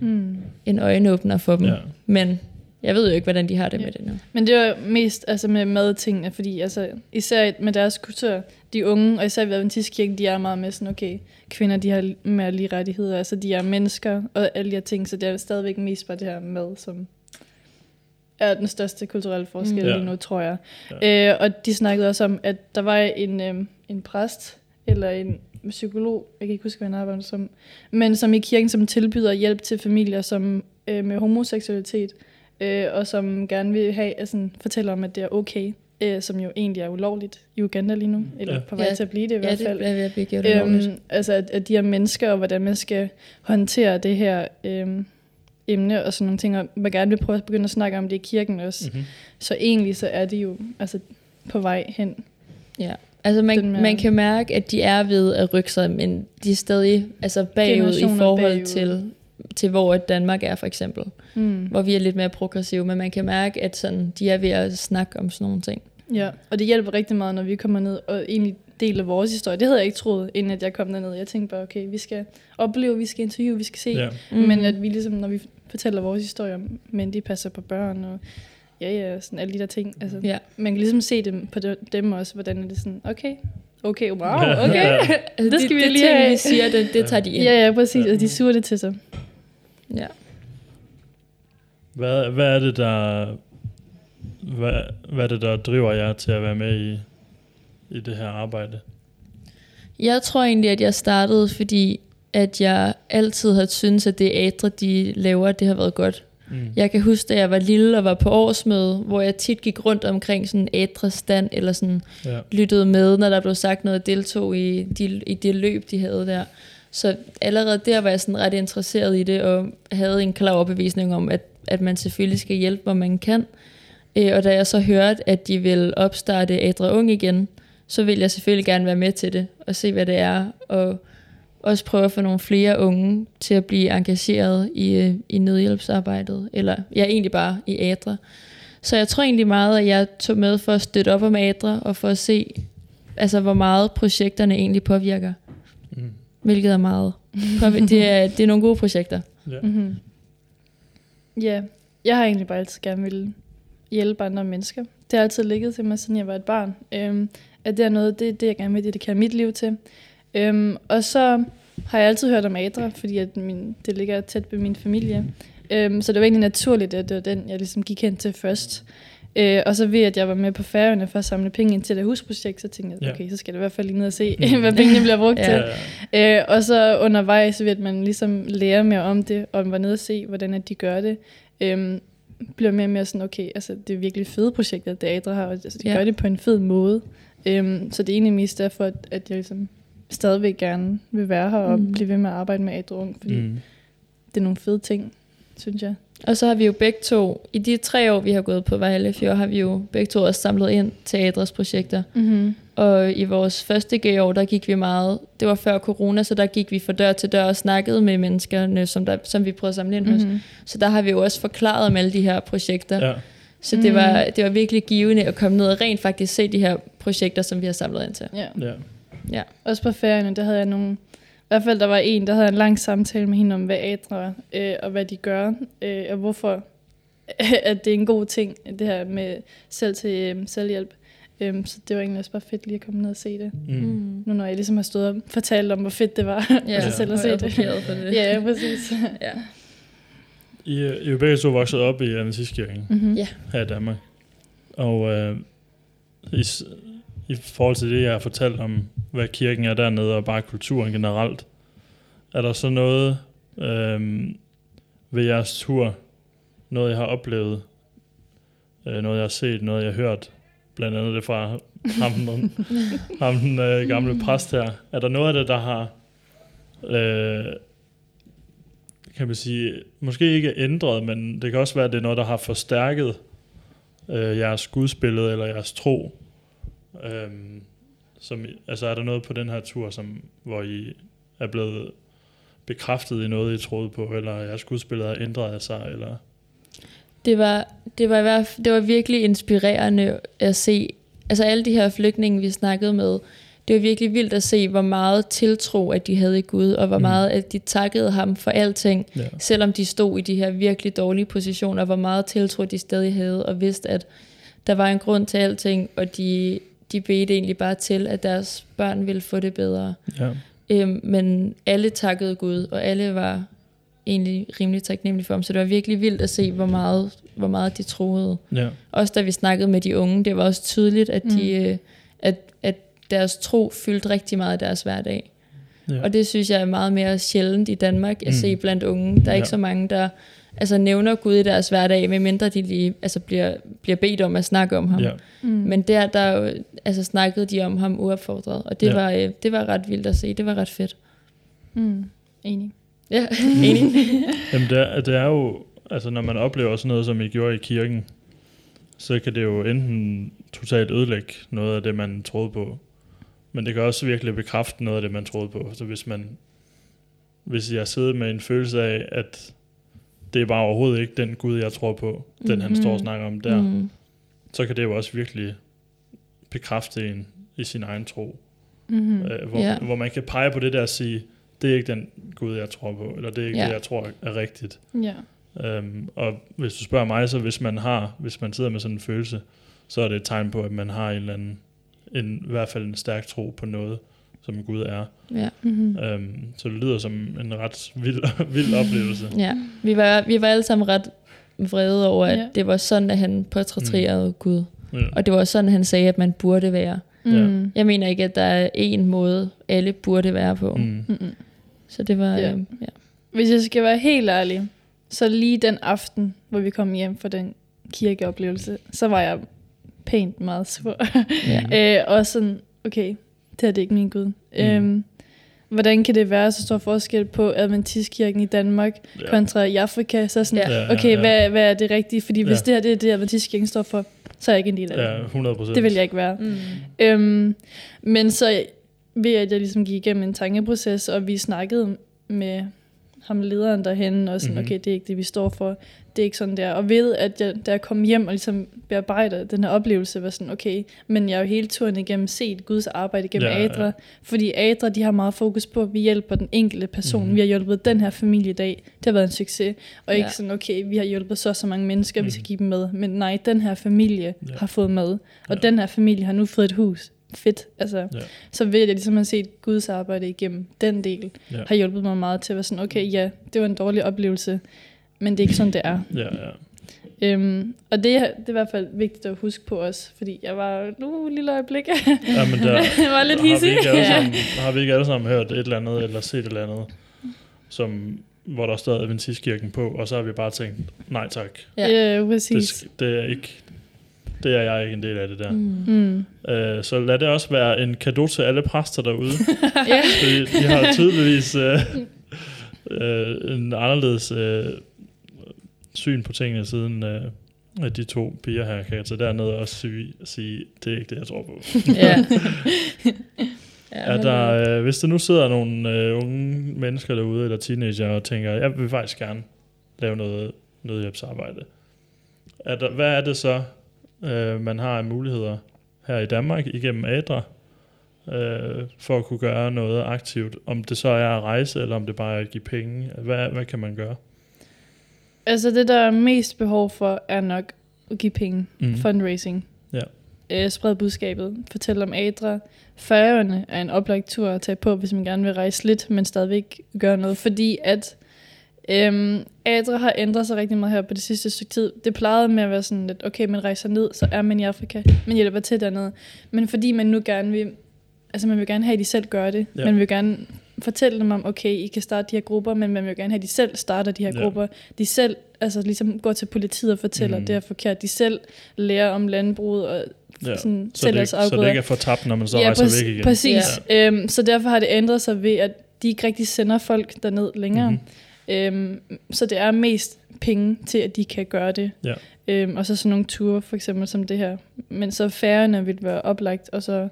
Mm. en øjenåbner for dem. Ja. Men jeg ved jo ikke, hvordan de har det Ja. med det nu. Men det var mest altså med madtingene, fordi altså, især med deres kultur, de unge, og især ved Adventistkirken, de er meget med sådan, okay, kvinder, de har mere lige rettigheder, altså de er mennesker, og alle de her ting, så det er stadigvæk mest bare det her mad, som er den største kulturelle forskel Mm. mm. Ja. lige nu, tror jeg. Ja. Øh, og de snakkede også om, at der var en, øh, en præst, eller en psykolog, jeg kan ikke huske, hvad han arbejder som, men som i kirken, som tilbyder hjælp til familier som øh, med homoseksualitet, øh, og som gerne vil have, altså, fortæller om, at det er okay, øh, som jo egentlig er ulovligt i Uganda lige nu, eller Ja. ja. på vej Ja. til at blive det i Ja, hvert det fald. bliver ved at blive gjort. Øhm, altså, at, at de her mennesker, og hvordan man skal håndtere det her øhm, emne og sådan nogle ting, og man gerne vil prøve at begynde at snakke om det i kirken også. Mm. Mm-hmm. Så egentlig så er de jo altså, på vej hen. Ja. Altså man, man kan mærke, at de er ved at rykke sig, men de er stadig altså bagud i forhold bagud. til, til, hvor Danmark er for eksempel. Mm. Hvor vi er lidt mere progressive, men man kan mærke, at sådan, de er ved at snakke om sådan nogle ting. Ja, og det hjælper rigtig meget, når vi kommer ned og egentlig deler vores historie. Det havde jeg ikke troet, inden at jeg kom derned. Jeg tænkte bare, okay, vi skal opleve, vi skal interviewe, vi skal se. Ja. Mm. Men at vi ligesom, når vi fortæller vores historie om mænd, de passer på børn, og ja, ja, sådan alle de der ting. Altså, Ja. Man kan ligesom se dem på de- dem også, hvordan er det sådan, okay, okay, wow, okay. Ja. Altså, Det skal vi de lige ting, have. vi siger, det, det tager de ind. Ja, ja, præcis, Ja. og de suger det til sig. Ja. Hvad, hvad er det, der... Hvad, hvad er det, der driver jer til at være med i, i det her arbejde? Jeg tror egentlig, at jeg startede, fordi at jeg altid har syntes, at det ædre, de laver, det har været godt. Mm. Jeg kan huske, da jeg var lille og var på årsmøde, hvor jeg tit gik rundt omkring sådan ædre stand, eller sådan Ja. lyttede med, når der blev sagt noget, og deltog i, de, i det løb, de havde der. Så allerede der var jeg sådan ret interesseret i det, og havde en klar overbevisning om, at, at man selvfølgelig skal hjælpe, hvor man kan. Øh, Og da jeg så hørte, at de vil opstarte Ædre Ung igen, så vil jeg selvfølgelig gerne være med til det, og se, hvad det er, og også prøve at få nogle flere unge til at blive engageret i, øh, i nødhjælpsarbejdet, eller ja, egentlig bare i Ædre. Så jeg tror egentlig meget, at jeg tog med for at støtte op om Ædre, og for at se, altså, hvor meget projekterne egentlig påvirker, Mm. hvilket er meget. Det, er, det er nogle gode projekter. Ja. Mm-hmm. Ja, jeg har egentlig bare altid gerne ville hjælpe andre mennesker. Det har altid ligget til mig, siden jeg var et barn. Øhm, at det er noget, det, det jeg gerne vil dedikere mit liv til. Øhm, og så har jeg altid hørt om Adra, fordi at min, det ligger tæt ved min familie. Øhm, så det var egentlig naturligt, at det var den, jeg ligesom gik hen til først. Øh, og så ved at jeg var med på færøerne for at samle penge ind til det husprojekt, så tænkte jeg, okay, så skal det i hvert fald lige ned og se, hvad pengene bliver brugt Ja. til. Ja. Øh, og så undervejs ved at man ligesom lærer mere om det, og var nede og se, hvordan at de gør det, øhm, bliver mere og mere sådan, okay, altså det er virkelig fede projekter, det Adra har, og altså, de Ja. ja. gør det på en fed måde. Øhm, så det er egentlig mest derfor, at, at jeg ligesom stadigvæk gerne vil være her og Mm. blive ved med at arbejde med Adra Ung, fordi mm. Det er nogle fede ting, synes jeg. Og så har vi jo begge to, i de tre år, vi har gået på Vejle Fjord, har vi jo begge to også samlet ind til Adres projekter. Mm-hmm. Og i vores første G-år, der gik vi meget, det var før corona, så der gik vi fra dør til dør og snakkede med menneskerne, som, der, som vi prøvede at samle ind hos. Mm-hmm. Så der har vi jo også forklaret om alle de her projekter. Ja. Så det Mm. var, det var virkelig givende at komme ned og rent faktisk se de her projekter, som vi har samlet ind til. Ja. Ja. Ja. Også på færgerne, der havde jeg nogle... I hvert fald, der var en, der havde en lang samtale med hende om, hvad Adra er, øh, og hvad de gør, øh, og hvorfor at det er en god ting, det her med selv til øh, selvhjælp. Um, så det var egentlig også bare fedt lige at komme ned og se det. Mm. Mm. Nu når jeg ligesom har stået og fortalt om, hvor fedt det var. Ja, altså selv at se og det. det. ja, præcis. ja. I, I er jo begge to vokset op i Adventistkirken Mm-hmm. Ja. her i Danmark. Og øh, i, i forhold til det, jeg har fortalt om, hvad kirken er dernede, og bare kulturen generelt, er der så noget øh, ved jeres tur, noget jeg har oplevet, øh, noget jeg har set, noget jeg har hørt, blandt andet det fra ham, den, ham, den øh, gamle præst her. Er der noget af det, der har, øh, kan man sige, måske ikke ændret, men det kan også være, at det er noget, der har forstærket øh, jeres gudsbillede eller jeres tro. Øhm, som, altså er der noget på den her tur, som, hvor I er blevet bekræftet i noget, I troede på, eller jeres gudsbillede har ændret sig, eller... Det var, det var, i hvert fald, det var virkelig inspirerende at se, altså alle de her flygtninge, vi snakkede med, det var virkelig vildt at se, hvor meget tiltro, at de havde i Gud, og hvor Mm. meget, at de takkede ham for alting, Ja. selvom de stod i de her virkelig dårlige positioner, hvor meget tiltro de stadig havde, og vidste, at der var en grund til alting, og de, de bedte egentlig bare til, at deres børn ville få det bedre. Ja. Øhm, men alle takkede Gud, og alle var egentlig rimelig taknemmelige for ham, så det var virkelig vildt at se, hvor meget, hvor meget de troede. Ja. Også da vi snakkede med de unge, det var også tydeligt, at, de, Mm. øh, at, at deres tro fyldte rigtig meget i deres hverdag. Ja. Og det synes jeg er meget mere sjældent i Danmark at Mm. se blandt unge. Der er ikke Ja. så mange, der altså, nævner Gud i deres hverdag, medmindre de lige altså, bliver, bliver bedt om at snakke om ham. ja. Mm. Men der, der jo, altså, snakkede de om ham uopfordret, og det, Ja. var, øh, det var ret vildt at se. Det var ret fedt. Mm. Enig. Ja, enig. Jamen, det er, det er jo, altså når man oplever sådan noget, som I gjorde i kirken, så kan det jo enten totalt ødelægge noget af det, man troede på, men det kan også virkelig bekræfte noget af det, man troede på. Så hvis man, hvis jeg sidder med en følelse af, at det er bare overhovedet ikke den Gud, jeg tror på, den han Mhm. står og snakker om der, Mm. så kan det jo også virkelig bekræfte en i sin egen tro. Mm-hmm. Øh, hvor, Ja. hvor man kan pege på det der og sige, det er ikke den Gud, jeg tror på, eller det er ikke Ja. det, jeg tror er rigtigt. Ja. Øhm, og hvis du spørger mig, så hvis man har, hvis man sidder med sådan en følelse, så er det et tegn på, at man har en eller anden, en, i hvert fald en stærk tro på noget, som Gud er. Ja. Mm-hmm. Øhm, så det lyder som en ret vild, vild oplevelse. ja. Vi, var, vi var alle sammen ret vrede over, at Ja. det var sådan, at han portrætterede mm. Gud. Ja. Og det var sådan, han sagde, at man burde være. Mm. Jeg mener ikke, at der er én måde, alle burde være på. Mm. Mm-mm. Så det var... Ja. Ja. Øh, ja. Hvis jeg skal være helt ærlig, så lige den aften, hvor vi kom hjem fra den kirkeoplevelse, så var jeg pænt meget sur. Ja. øh, og sådan, okay, det her det er ikke min Gud. Mm. Øhm, hvordan kan det være så stor forskel på Adventistkirken i Danmark Ja. kontra i Afrika? Så sådan, Ja. Ja, ja, okay, ja. Hvad, hvad er det rigtige? Fordi hvis Ja. det her det er det, Adventistkirken står for, så er jeg ikke en del af det. Ja, 100 procent. Det vil jeg ikke være. Mm. Øhm, men så ved at jeg ligesom gik igennem en tankeproces, og vi snakkede med ham lederen derhen, og sådan, Mhm. mm-hmm. okay, det er ikke det, vi står for. Det er ikke sådan der. Og ved, at jeg, da jeg kom hjem og ligesom bearbejder den her oplevelse, var sådan, okay, men jeg har jo hele turen igennem set Guds arbejde igennem Ja, ja, ja. Adra, fordi Adra, de har meget fokus på, at vi hjælper den enkelte person. Mm-hmm. Vi har hjulpet den her familie i dag. Det har været en succes. Og ikke Ja. sådan, okay, vi har hjulpet så så mange mennesker, mm-hmm. vi skal Mhm. give dem med. Men nej, den her familie Ja. har fået mad. Og Ja. den her familie har nu fået et hus. Fedt. Altså, Ja. Så ved jeg, at ligesom har set Guds arbejde igennem den del, Ja. har hjulpet mig meget til at være sådan, okay, ja, det var en dårlig oplevelse, men det er ikke sådan, det er. Ja, ja. Øhm, og det, er- det er i hvert fald vigtigt at huske på os, fordi jeg var nu et lille øjeblik, ja men der, jeg var lidt har, vi hissig. ikke alle Ja. sammen, har vi ikke alle sammen hørt et eller andet, eller set et eller andet, som, hvor der stod Adventistkirken på, og så har vi bare tænkt, nej tak, Ja. Det, præcis. sk- det er ikke, det er jeg ikke en del af det der. Mm. Mm. Øh, så lad det også være en gave til alle præster derude. Ja. Fordi de har tydeligvis øh, øh, en anderledes øh, syn på tingene, siden øh, at de to piger her kan tage derned og sige, sige, det er ikke det, jeg tror på. ja. Er der, øh, hvis der nu sidder nogle øh, unge mennesker derude, eller teenager, og tænker, jeg vil faktisk gerne lave noget nødhjælpsarbejde. Er der, hvad er det så, øh, man har af muligheder her i Danmark igennem ADRA, øh, for at kunne gøre noget aktivt? Om det så er at rejse, eller om det bare er at give penge. Hvad, hvad kan man gøre? Altså det, der er mest behov for, er nok at give penge. Mm. Fundraising. Ja. Øh, spred budskabet. Fortæl om Adra. Færøerne er en oplagt tur at tage på, hvis man gerne vil rejse lidt, men stadigvæk gøre noget. Fordi at øhm, Adra har ændret sig rigtig meget her på det sidste stykke tid. Det plejede med at være sådan lidt, okay, man rejser ned, så er man i Afrika. Man hjælper til dernede. Men fordi man nu gerne vil, altså man vil gerne have, at de selv gør det. Ja. Man vil gerne fortælle dem om, okay, I kan starte de her grupper, men man vil gerne have, at de selv starter de her Ja. grupper. De selv altså ligesom går til politiet og fortæller, mm. det er forkert. De selv lærer om landbruget og Ja. sådan, Så, det, så det ikke er fortabt, når man så ja, rejser præc- væk igen. Præcis. Ja. Øhm, så derfor har det ændret sig ved, at de ikke rigtig sender folk derned længere. Mm-hmm. Øhm, så det er mest penge til, at de kan gøre det. Ja. Øhm, og så sådan nogle ture, for eksempel som det her. Men så færgerne vil være oplagt, og så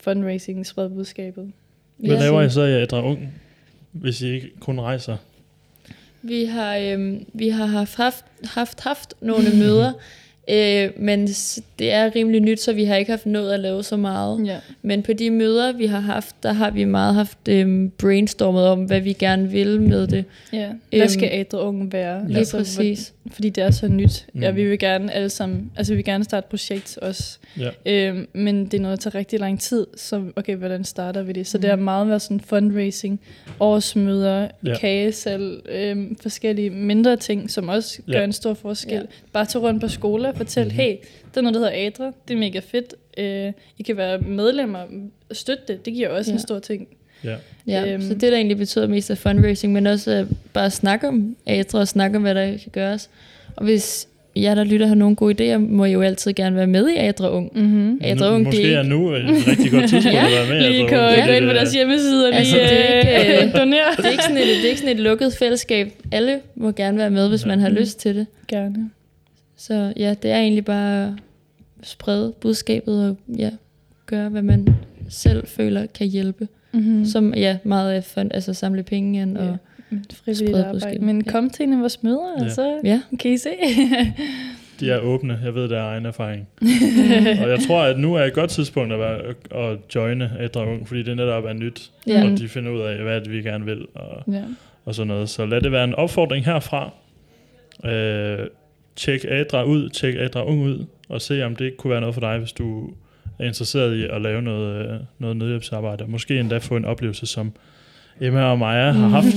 fundraising, spred budskabet. Hvad Ja. laver I så i Adra Ung, hvis I ikke kun rejser? Vi har, øhm, vi har haft, haft, haft, haft nogle møder Øh, men det er rimelig nyt, så vi har ikke haft nået at lave så meget. Ja. Men på de møder, vi har haft, der har vi meget haft øhm, brainstormet om, hvad vi gerne vil med det. ja. Hvad Øhm, skal Adre Unge være? Lige Altså, præcis. hvor- fordi det er så nyt. Mm. Mm. Ja, vi vil gerne alle sammen, altså vi vil gerne starte et projekt også. Ja. Øhm, men det er noget, der tager rigtig lang tid, så okay, hvordan starter vi det? Så Mm. det er meget været sådan fundraising, årsmøder, Ja. kagesal, øhm, forskellige mindre ting, som også gør Ja. en stor forskel. Ja. Bare tage rundt på skole og fortælle, Mhm. mm-hmm. hey, der er noget, der hedder ADRA, det er mega fedt. Øh, I kan være medlemmer, støtte det, det giver også Ja. ja. en stor ting. Ja. Ja, øhm. Så det der egentlig betyder mest af fundraising, men også øh, bare at snakke om ADRA og snakke om, hvad der kan gøres. Og hvis jer, der lytter, har nogle gode idéer, må I jo altid gerne være med i Adra Ung. Mm-hmm. Adra Nu- Ung, Måske det er nu et rigtig godt tidspunkt Ja. at være med. Lige altså, gå, det- gå ind på deres hjemmeside og Altså, lige det er ikke, øh, donere. det, er ikke sådan et, det er ikke sådan et lukket fællesskab. Alle må gerne være med, hvis Ja. man har lyst til det. Gerne. Så ja, det er egentlig bare at sprede budskabet og ja, gøre, hvad man selv føler kan hjælpe. Mm-hmm. Som ja, meget af fund, altså samle penge ind. Og, Ja. frivilligt sprede arbejde. budskabet. Men Ja. kom til en af vores møder, Ja. og så ja. kan I se. De er åbne. Jeg ved, det er egen erfaring. og jeg tror, at nu er et godt tidspunkt at, være, at joine Adra Ung, fordi det netop er nyt, Ja. og de finder ud af, hvad det, vi gerne vil, og, ja. og sådan noget. Så lad det være en opfordring herfra. Øh, tjek Adra ud, tjek Adra Ung ud, og se, om det ikke kunne være noget for dig, hvis du er interesseret i at lave noget, øh, noget nødhjælpsarbejde. Måske endda få en oplevelse, som Emma og Maja har haft.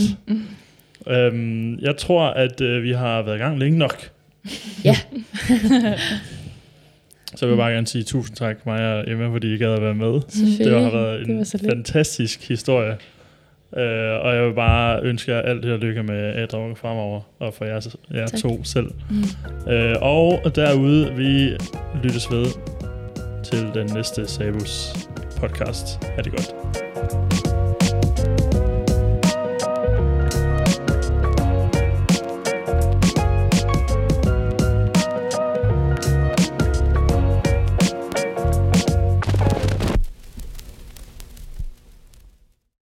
Øhm, jeg tror, at øh, vi har været i gang længe nok. Ja. Så vil jeg bare gerne sige tusind tak, Maja og Emma, fordi I gad at være med. Det har været en Det var fantastisk historie. Øh, og jeg vil bare ønske jer alt held og lykke med Adra Unge fremover, og for jer, jer Tak. to selv. Mm. Øh, og derude, vi lyttes ved til den næste Sabus podcast. Ha' det godt.